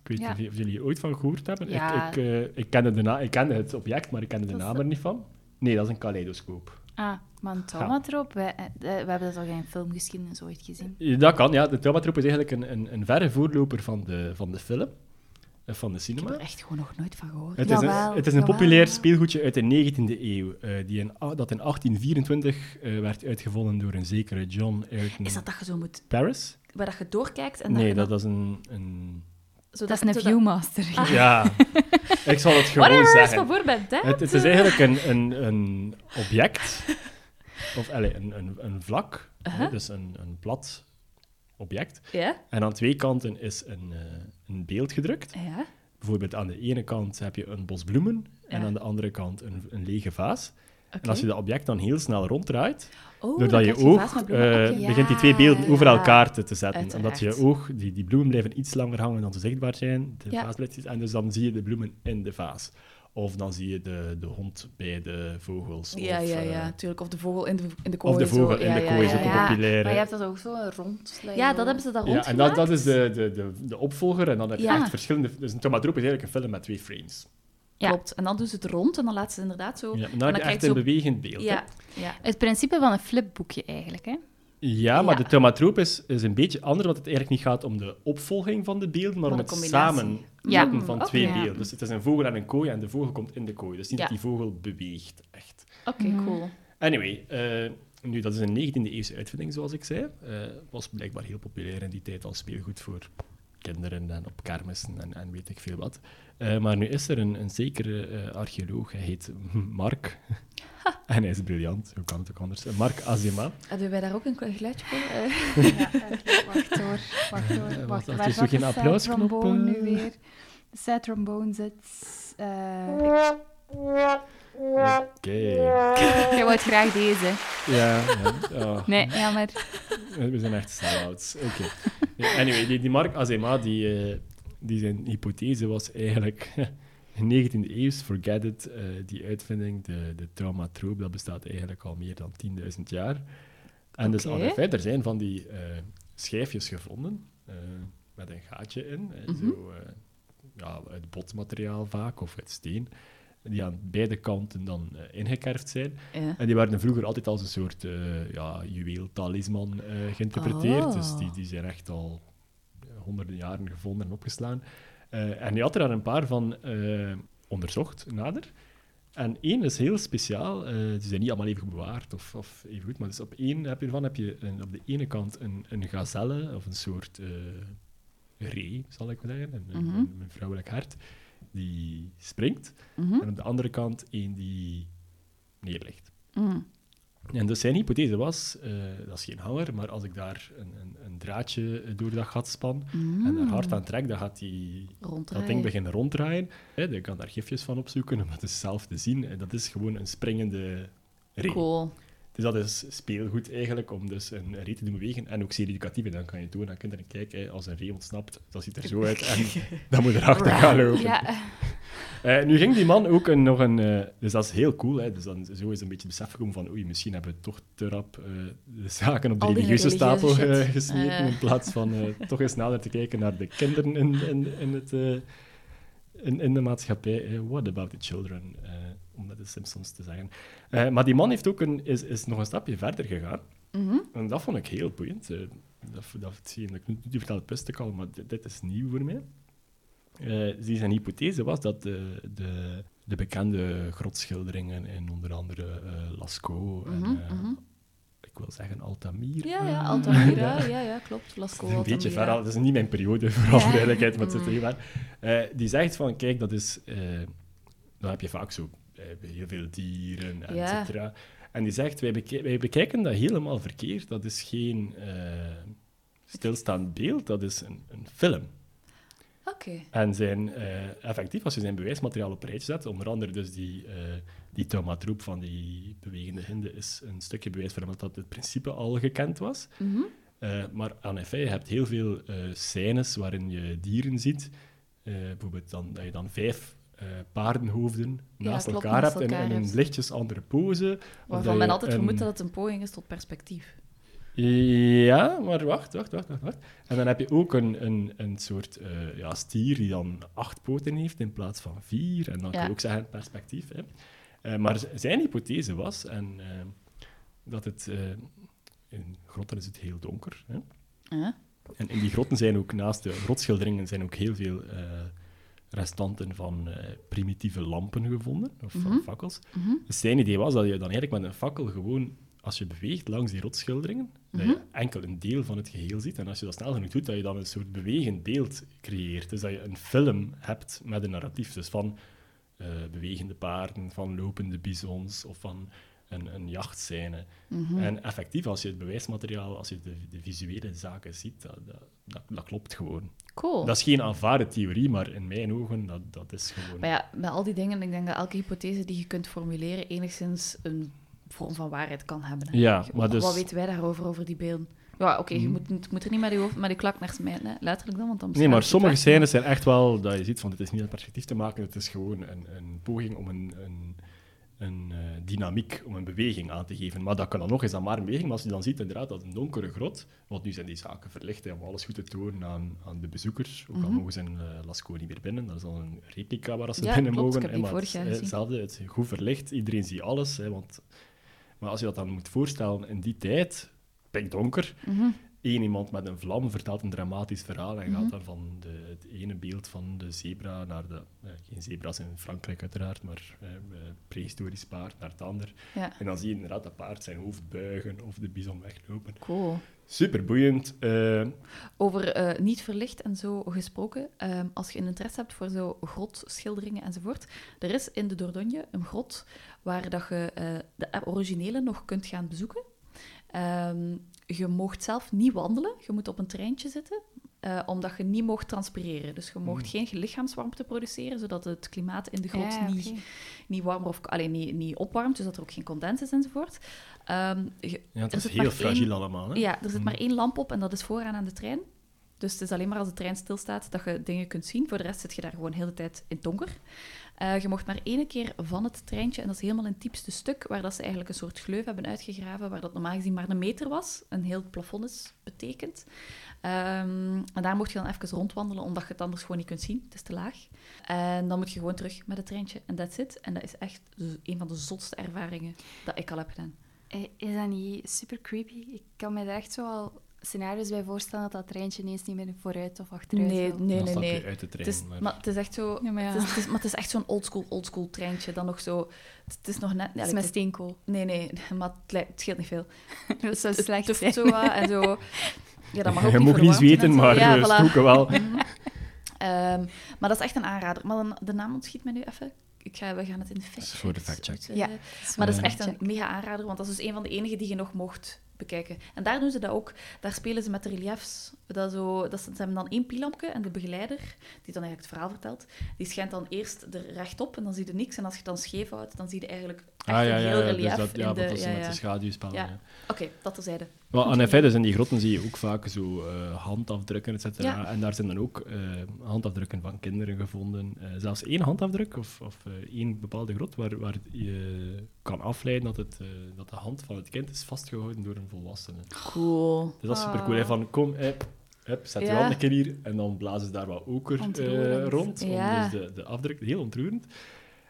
Ik weet Ja. niet of jullie er ooit van gehoord hebben. Ja. Ik, ik, ik, kende de ik kende het object, maar ik kende de is naam er niet van. Nee, dat is een kaleidoscoop. Ah, maar een tomatroop, wij, eh, we hebben dat al in filmgeschiedenis ooit gezien. Dat kan, ja. De tomatroop is eigenlijk een, een, een verre voorloper van de, van de film, eh, van de Ik heb cinema. er echt gewoon nog nooit van gehoord. Het is, een, Jawel, het is een jawel. populair speelgoedje uit de 19e eeuw, eh, die in, dat in 1824 eh, werd uitgevonden door een zekere John Ayrton Is dat dat je zo moet... Paris. Waar dat je doorkijkt en Nee, dan... dat is een... een... zodat- Dat is een viewmaster. Ja, ik zal het gewoon Whatever is zeggen. bijvoorbeeld dat. Het, het is eigenlijk een, een, een object, of allez, een, een, een vlak, Uh-huh. dus een, een plat object. Ja? En aan twee kanten is een, eh, een beeld gedrukt. Ja? Bijvoorbeeld aan de ene kant heb je een bos bloemen en aan de andere kant een, een lege vaas. En als je dat object dan heel snel ronddraait, Oh, doordat je oog eh, begint die twee beelden Ja, over ja. elkaar te, te zetten. Uiteraard. Omdat je oog, die, die bloemen blijven iets langer hangen dan ze zichtbaar zijn, de Ja. vaasbladjes, en dus dan zie je de bloemen in de vaas. Of dan zie je de, de hond bij de vogels. Ja, of, ja, eh, ja, natuurlijk. Of de vogel in de, in de kooi. of de zo. vogel in Ja, de ja, kooi is ja, ja. populaire. Maar je hebt dat ook zo rond. Ja, dat hebben ze daar rond Ja, en dat, dat is de, de, de, de opvolger. En dan heb je Ja. echt verschillende... Dus een tomatroop is eigenlijk een film met twee frames. Ja. Klopt. En dan doen ze het rond en dan laten ze inderdaad zo... Ja, en dan, dan heb je krijg echt je een zo- bewegend beeld. Ja, ja. Het principe van een flipboekje eigenlijk, hè? Ja, maar Ja. de tomatroop is, is een beetje anders, want het eigenlijk niet gaat om de opvolging van de beelden, maar, Maar om de het Ja. van oké. twee beelden. Dus het is een vogel en een kooi en de vogel komt in de kooi. Dus niet Ja. dat die vogel beweegt, echt. Oké, Mhm. cool. Anyway, eh, nu, dat is een 19e eeuwse uitvinding, zoals ik zei. Eh, was blijkbaar heel populair in die tijd als speelgoed voor kinderen en op kermissen en, en weet ik veel wat. Eh, maar nu is er een, een zekere eh, archeoloog, hij heet Mark. en hij is briljant, hoe kan het ook anders? Mark Azema. Hebben wij daar ook een geluidje voor? Eh, Ja, wacht hoor. Wacht hoor. Eh, Wacht, wacht, waar is zat zo geen de trombone nu eh? weer? De sad trombone zit... eh, Oké. Jij wou graag deze. Ja, ja. oh. Nee, jammer. We zijn echt sellouts. Oké. Anyway, die, die Mark Azema, die, eh, die zijn hypothese was eigenlijk 19e eeuws, forget it, eh, die uitvinding, de, de traumatroop, dat bestaat eigenlijk al meer dan 10.000 jaar. En dus de feit, er zijn van die eh, schijfjes gevonden, met een gaatje in, Mhm. zo, ja, uit botmateriaal vaak, of uit steen, die aan beide kanten dan eh, ingekerfd zijn. Ja. En die werden vroeger altijd als een soort uh, ja, juweel-talisman eh, geïnterpreteerd. Oh. Dus die, die zijn echt al honderden jaren gevonden en opgeslaan. En die had er daar een paar van onderzocht, nader. En één is heel speciaal. die zijn niet allemaal even goed bewaard of, of even goed. Maar dus op één heb je ervan heb je een, op de ene kant een, een gazelle of een soort ree, zal ik maar zeggen. Een, Mhm. een, een vrouwelijk hert die springt. Mhm. En op de andere kant één die neerligt. Mhm. En dus zijn hypothese was, eh, dat is geen hanger, maar als ik daar een, een, een draadje door dat gat span en daar hard aan trek, dan gaat die, dat ding beginnen ronddraaien. Hè, je kan daar gifjes van opzoeken om dat dus zelf te zien. En dat is gewoon een springende ree. Cool. Dus dat is speelgoed eigenlijk, om dus een ree te doen bewegen. En ook zeer educatief. En dan kan je doen aan kinderen, kijk, hè, als een ree ontsnapt, dat ziet er zo uit. En dan moet je erachter gaan lopen. Ja. Eh, nu ging die man ook een, nog een... eh, dus dat is heel cool. Hè? Dus dan zo is een beetje het besef gekomen van oei, misschien hebben we toch te rap eh, de zaken op de religieuze religieuze stapel gesmeten, Eh. in plaats van toch eens nader te kijken naar de kinderen in, in, in, het, eh, in, in de maatschappij. What about the children? Om met de Simpsons te zeggen. Eh, maar die man heeft ook een, is, is nog een stapje verder gegaan. Mhm. En dat vond ik heel boeiend. eh. dat, dat, zie je, dat, die vertelde het ik al, maar dit, dit is nieuw voor mij. Eh, zijn hypothese was dat de, de, de bekende grotschilderingen in onder andere Lascaux en Mhm, mhm. ik wil zeggen Altamira. Ja, ja, Altamira. Ja, ja, klopt. Is een beetje ver, dat is niet mijn periode, voor Ja. duidelijkheid, maar het zit er heel ver. Die zegt van, kijk, dat is... eh, dan heb je vaak zo eh, heel veel dieren, et Ja. cetera. En die zegt, wij, wij bekijken dat helemaal verkeerd. Dat is geen eh, stilstaand beeld, dat is een, een film. Oké. En zijn eh, effectief, als je zijn bewijsmateriaal op rijtje zet, onder andere dus die, eh die taumatroep van die bewegende hinde, is een stukje bewijs hem dat het principe al gekend was. Mhm. Maar aan effect, je hebt heel veel scènes waarin je dieren ziet. Bijvoorbeeld dan, dat je dan vijf eh, paardenhoofden Ja, naast klopt, elkaar naast hebt in, elkaar hebt. lichtjes andere pose. Waarvan men altijd een- vermoedt dat het een poging is tot perspectief. Ja, maar wacht, wacht, wacht, wacht. wacht. En dan heb je ook een, een, een soort eh, ja, stier die dan acht poten heeft in plaats van vier. En dan kun Ja. je ook zeggen perspectief. Hè. Eh, maar zijn hypothese was en, dat het... in grotten is het heel donker. Hè. En in die grotten zijn ook, naast de grotschilderingen, zijn ook heel veel restanten van eh, primitieve lampen gevonden, of van Mhm. fakkels. Mhm. Dus zijn idee was dat je dan eigenlijk met een fakkel gewoon, als je beweegt langs die rotschilderingen, dat Mhm. je enkel een deel van het geheel ziet. En als je dat snel genoeg doet, dat je dan een soort bewegend beeld creëert. Dus dat je een film hebt met een narratief. Dus van eh, bewegende paarden, van lopende bizons of van een, een jachtscène. Mhm. En effectief, als je het bewijsmateriaal, als je de, de visuele zaken ziet, dat, dat, dat, dat klopt gewoon. Cool. Dat is geen aanvaarde theorie, maar in mijn ogen, dat, dat is gewoon... Maar ja, met al die dingen, ik denk dat elke hypothese die je kunt formuleren enigszins een vorm van waarheid kan hebben. hè. Ja, maar dus- Wat weten wij daarover, over die beelden? Ja, oké, je, Mhm. moet, moet er niet met je, hoofd, met je klak naar smijten, hè. letterlijk dan, want dan Nee, maar sommige scènes zijn echt wel dat je ziet van het is niet uit perspectief te maken, het is gewoon een, een poging om een, een, een eh, dynamiek, om een beweging aan te geven. Maar dat kan dan nog eens aan maar een beweging, maar als je dan ziet inderdaad dat een donkere grot, want nu zijn die zaken verlicht hè, om alles goed te tonen aan, aan de bezoekers, ook al Mhm. mogen ze in uh, Lascaux niet meer binnen, dat is al een replica waar ze Ja, binnen klopt, mogen. ik heb maar het, eh, hetzelfde, het is goed verlicht, iedereen ziet alles, hè, want, maar als je dat dan moet voorstellen in die tijd, pikdonker, Mhm. Iemand met een vlam vertelt een dramatisch verhaal en Mhm. gaat dan van de, het ene beeld van de zebra naar de... eh, geen zebra's in Frankrijk uiteraard, maar eh, eh, prehistorisch paard naar het ander. Ja, En dan zie je inderdaad dat paard zijn hoofd buigen of de bison weglopen. cool. Super boeiend. eh, Over niet verlicht en zo gesproken, ehm, als je een interesse hebt voor zo grotschilderingen enzovoort, er is in de Dordogne een grot waar dat je de originele nog kunt gaan bezoeken. Ehm, je moogt zelf niet wandelen, je moet op een treintje zitten, eh, omdat je niet moogt transpireren. Dus je moogt Mm. geen lichaamswarmte produceren, zodat het klimaat in de grot Ja, niet, niet warmer of alleen niet, niet opwarmt, dus dat er ook geen condens is enzovoort. Ehm, je- ja, het is heel fragiel één- allemaal. Hè? ja, er zit Mm. maar één lamp op en dat is vooraan aan de trein. Dus het is alleen maar als de trein stilstaat dat je dingen kunt zien. Voor de rest zit je daar gewoon heel de tijd in het donker. Eh, je mocht maar één keer van het treintje, en dat is helemaal in het diepste stuk, waar dat ze eigenlijk een soort gleuf hebben uitgegraven, waar dat normaal gezien maar een meter was. Een heel plafond is betekend. Ehm, en daar mocht je dan even rondwandelen, omdat je het anders gewoon niet kunt zien. Het is te laag. En dan moet je gewoon terug met het treintje en that's it. En dat is echt een van de zotste ervaringen dat ik al heb gedaan. Eh, Is dat niet super creepy? Ik kan me daar echt zo al scenario's bij voorstellen dat dat treintje ineens niet meer vooruit of achteruit Nee, wil. nee, Dan nee, nee. uit de trein. Het is, maar- maar het is echt zo... Ja, maar ja. Het is, het is- maar het is echt zo'n oldschool, oldschool treintje. Dan nog zo... Het, het is nog net... Is met het- steenkool. nee, nee, maar het, het scheelt niet veel. Zou Het slecht tuft zijn. zo wat en zo... Ja, dat mag ook je niet mag voor niet warmte en zweten, zo. maar ja, eh, voilà. wel. Ehm, maar dat is echt een aanrader. Maar de, de naam ontschiet me nu even. Ik ga, we gaan het in de fact is voor de fact-check. check. Ja. Maar dat is echt een mega aanrader, want dat is dus een van de enige die je nog mocht bekijken. En daar doen ze dat ook. Daar spelen ze met de reliefs. Dat zo, dat ze, ze hebben dan één pilampje en de begeleider, die dan eigenlijk het verhaal vertelt, die schijnt dan eerst er rechtop en dan zie je niks. En als je het dan scheef houdt, dan zie je eigenlijk echt Ah ja, een ja, heel ja, relief dus dat, ja, in de... dat is met de schaduwspel. Ja. Oké, dat terzijde. Maar en in die grotten zie je ook vaak zo eh, handafdrukken, et cetera. Ja. En daar zijn dan ook eh, handafdrukken van kinderen gevonden. Eh, zelfs één handafdruk of, of één bepaalde grot waar, waar je kan afleiden dat, het, dat de hand van het kind is vastgehouden door een volwassene. Cool. Dus dat is super cool. hè, Van kom, hup, hup, zet je Ja. hand een keer hier en dan blazen ze daar wat oker rond. Ja. dus de, de afdruk, heel ontroerend.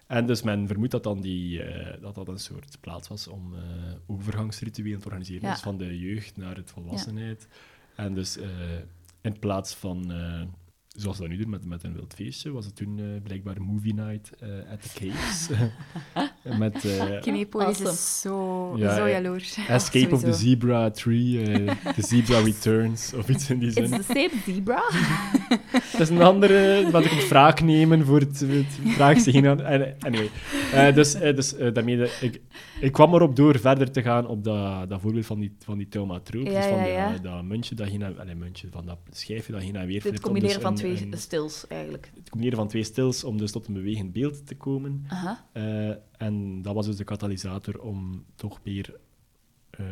En dus men vermoedt dat dan die, eh, dat, dat een soort plaats was om eh overgangsrituelen te organiseren. Ja. Dus van de jeugd naar het volwassenheid. En dus eh, in plaats van, zoals we dat nu doen met, met een wild feestje, was het toen eh, blijkbaar movie night eh, at the Caves. met eh, Kinepolis Awesome. is zo, Ja, zo jaloers. Escape of the. Zebra Tree, eh, The Zebra Returns, of iets in die zin. It's the same zebra. Dat is een andere, wat ik een vraag nemen voor het, het vraag Anyway, Eh, dus, dus daarmee, de- ik, ik kwam erop door verder te gaan op dat, dat voorbeeld van die, van die. Ja, dus van ja, dat muntje dat en, allee, muntje, van dat schijfje dat heen en weer Het flipt. om combineren dus van een- twee een- stils, eigenlijk. het combineren van twee stils om dus tot een bewegend beeld te komen. Aha. Eh, en dat was dus de katalysator om toch meer eh,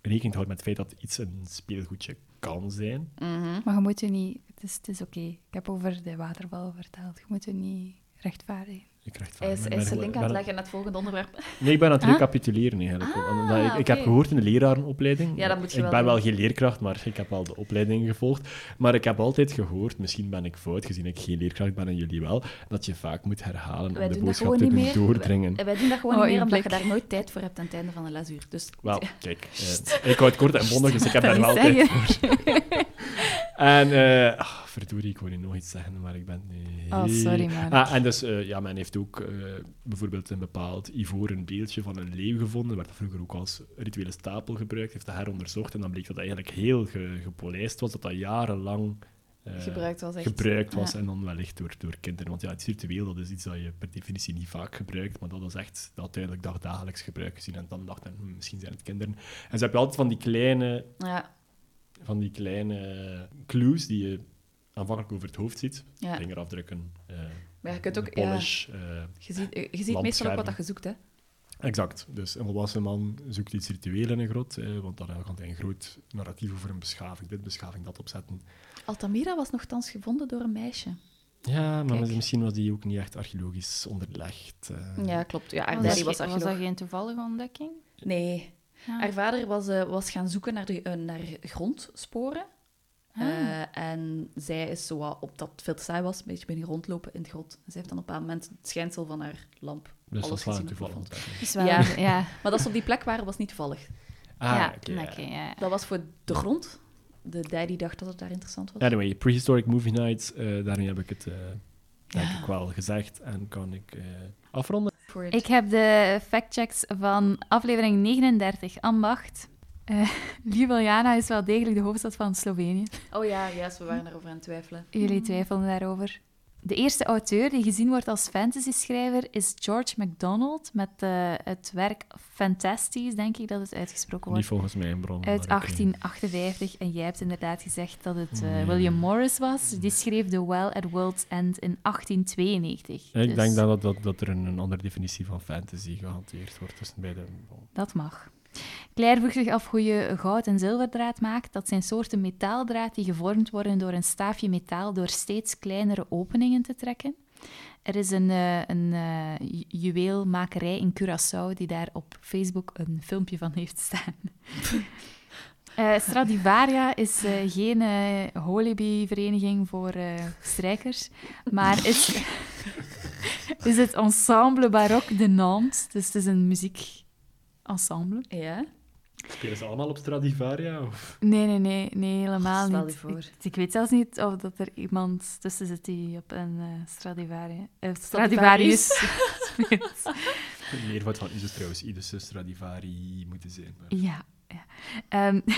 rekening te houden met het feit dat iets een speelgoedje kan zijn. Mhm. Maar je moet je niet... Het is, het is oké. Ik heb over de waterbal verteld. Je moet je niet rechtvaardigen. Ik krijg het Hij is, is een link aan het leggen naar het volgende onderwerp. Nee, ik ben aan het Ah? recapituleren eigenlijk. Ah, Omdat ik, ik heb gehoord in de lerarenopleiding. Ja, dat moet je ik wel ben doen. wel geen leerkracht, maar ik heb wel de opleiding gevolgd. Maar ik heb altijd gehoord, misschien ben ik fout, gezien ik geen leerkracht ben en jullie wel, dat je vaak moet herhalen Wij om de doen dat boodschap gewoon te niet doen meer. doordringen. En wij doen dat gewoon Oh, niet meer, omdat je daar nooit tijd voor hebt aan het einde van een lesuur. Dus Wel, kijk, eh, ik hou het kort en bondig, dus ik heb daar wel tijd voor. En, eh ah, verdorie, ik wou nu nog iets zeggen, maar ik ben nu... Oh, sorry, man. Ah, en dus, eh, ja, men heeft ook eh, bijvoorbeeld een bepaald ivoren beeldje van een leeuw gevonden, werd vroeger ook als rituele stapel gebruikt, heeft dat heronderzocht en dan bleek dat het eigenlijk heel ge- gepolijst was, dat dat jarenlang eh, gebruikt was echt. gebruikt was Ja. en dan wellicht door, door kinderen. Want ja, het ritueel, dat is iets dat je per definitie niet vaak gebruikt, maar dat was echt dat duidelijk dag- dagelijks gebruik gezien. En dan dachten hm, misschien zijn het kinderen. En ze hebben altijd van die kleine, Ja, van die kleine clues die je aanvankelijk over het hoofd ziet. ja. Vingerafdrukken, eh, Maar je kunt ook... Ja, eh, je ziet, je ziet meestal ook wat dat je zoekt, hè. Exact. Dus een volwassen man zoekt iets ritueel in een grot, eh, want dan kan hij een groot narratief over een beschaving, dit beschaving, dat opzetten. Altamira was nogthans gevonden door een meisje. Ja, maar Kijk. misschien was die ook niet echt archeologisch onderlegd. eh. Ja, klopt. Ja, haar Was, was dat geen toevallige ontdekking? Nee. Ja. Haar vader was, eh, was gaan zoeken naar, de, naar grondsporen. Ah. Eh, en zij is zo wat, op dat het veel te saai was, een beetje binnen rondlopen in de grot. En zij heeft dan op een bepaald moment het schijnsel van haar lamp. dus dat alles toevallig. Is wel, Ja. ja. Maar dat ze op die plek waren, was niet toevallig. Ah, ja. Dat was voor de grond. De daddy dacht dat het daar interessant was. Anyway, Prehistoric Movie Nights, eh daarmee heb ik het eh, denk Ja. ik wel gezegd en kan ik eh, afronden. Ik heb de factchecks van aflevering 39, Ambacht. Eh Ljubljana is wel degelijk de hoofdstad van Slovenië. Oh ja, juist, we waren daarover aan het twijfelen. Jullie twijfelden daarover. De eerste auteur die gezien wordt als fantasyschrijver is George MacDonald met eh, het werk Fantasties, denk ik dat het uitgesproken Niet wordt, volgens mijn bron. uit maar oké. 1858. En jij hebt inderdaad gezegd dat het eh, Nee. William Morris was. Die schreef The Well at World's End in 1892. Ik Dus denk dat, dat, dat er een, een andere definitie van fantasy gehanteerd wordt tussen beide. Dat mag. Claire vroeg zich af hoe je goud- en zilverdraad maakt. Dat zijn soorten metaaldraad die gevormd worden door een staafje metaal door steeds kleinere openingen te trekken. Er is een, eh, een eh, ju- juweelmakerij in Curaçao die daar op Facebook een filmpje van heeft staan. Eh, Stradivaria is geen uh, holibi-vereniging voor strijkers, maar is, is het Ensemble Baroque de Nantes. Dus het is een muziekensemble. Ja. Spelen ze allemaal op Stradivaria? Of? Nee, nee, nee, nee helemaal Stel niet. je voor. Ik, ik weet zelfs niet of dat er iemand tussen zit die op een eh, Stradivari eh, Stradivarius speelt. Het meervoud van is dus trouwens Idus Stradivari moeten zijn. Maar... Ja. ja. Ehm,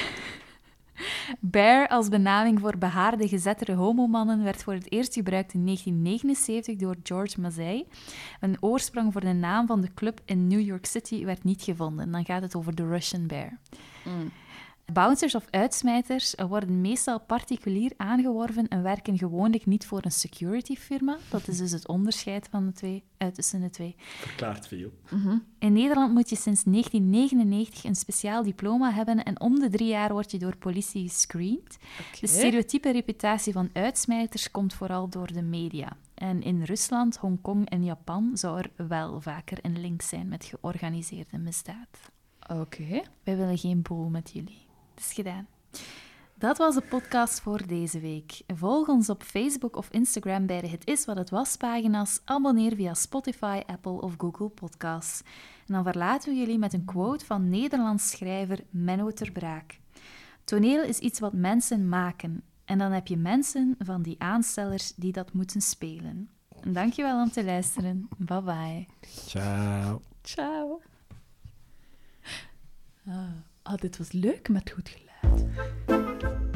Bear als benaming voor behaarde, gezettere homomannen werd voor het eerst gebruikt in 1979 door George Mazzei. Een oorsprong voor de naam van de club in New York City werd niet gevonden. Dan gaat het over de Russian Bear. Mm. Bouncers of uitsmijters worden meestal particulier aangeworven en werken gewoonlijk niet voor een security firma. Dat is dus het onderscheid van de twee, eh, tussen de twee. Verklaart veel. Mhm. In Nederland moet je sinds 1999 een speciaal diploma hebben en om de drie jaar word je door politie gescreend. De stereotype reputatie van uitsmijters komt vooral door de media. En in Rusland, Hongkong en Japan zou er wel vaker een link zijn met georganiseerde misdaad. Oké. Wij willen geen boel met jullie. Het is gedaan. Dat was de podcast voor deze week. Volg ons op Facebook of Instagram bij de Het Is Wat Het Was pagina's. Abonneer via Spotify, Apple of Google Podcasts. En dan verlaten we jullie met een quote van Nederlands schrijver Menno ter Braak. Toneel is iets wat mensen maken. En dan heb je mensen van die aanstellers die dat moeten spelen. En dankjewel om te luisteren. Bye bye. Ciao. Ciao. Ah, ah, dit was leuk met goed geluid.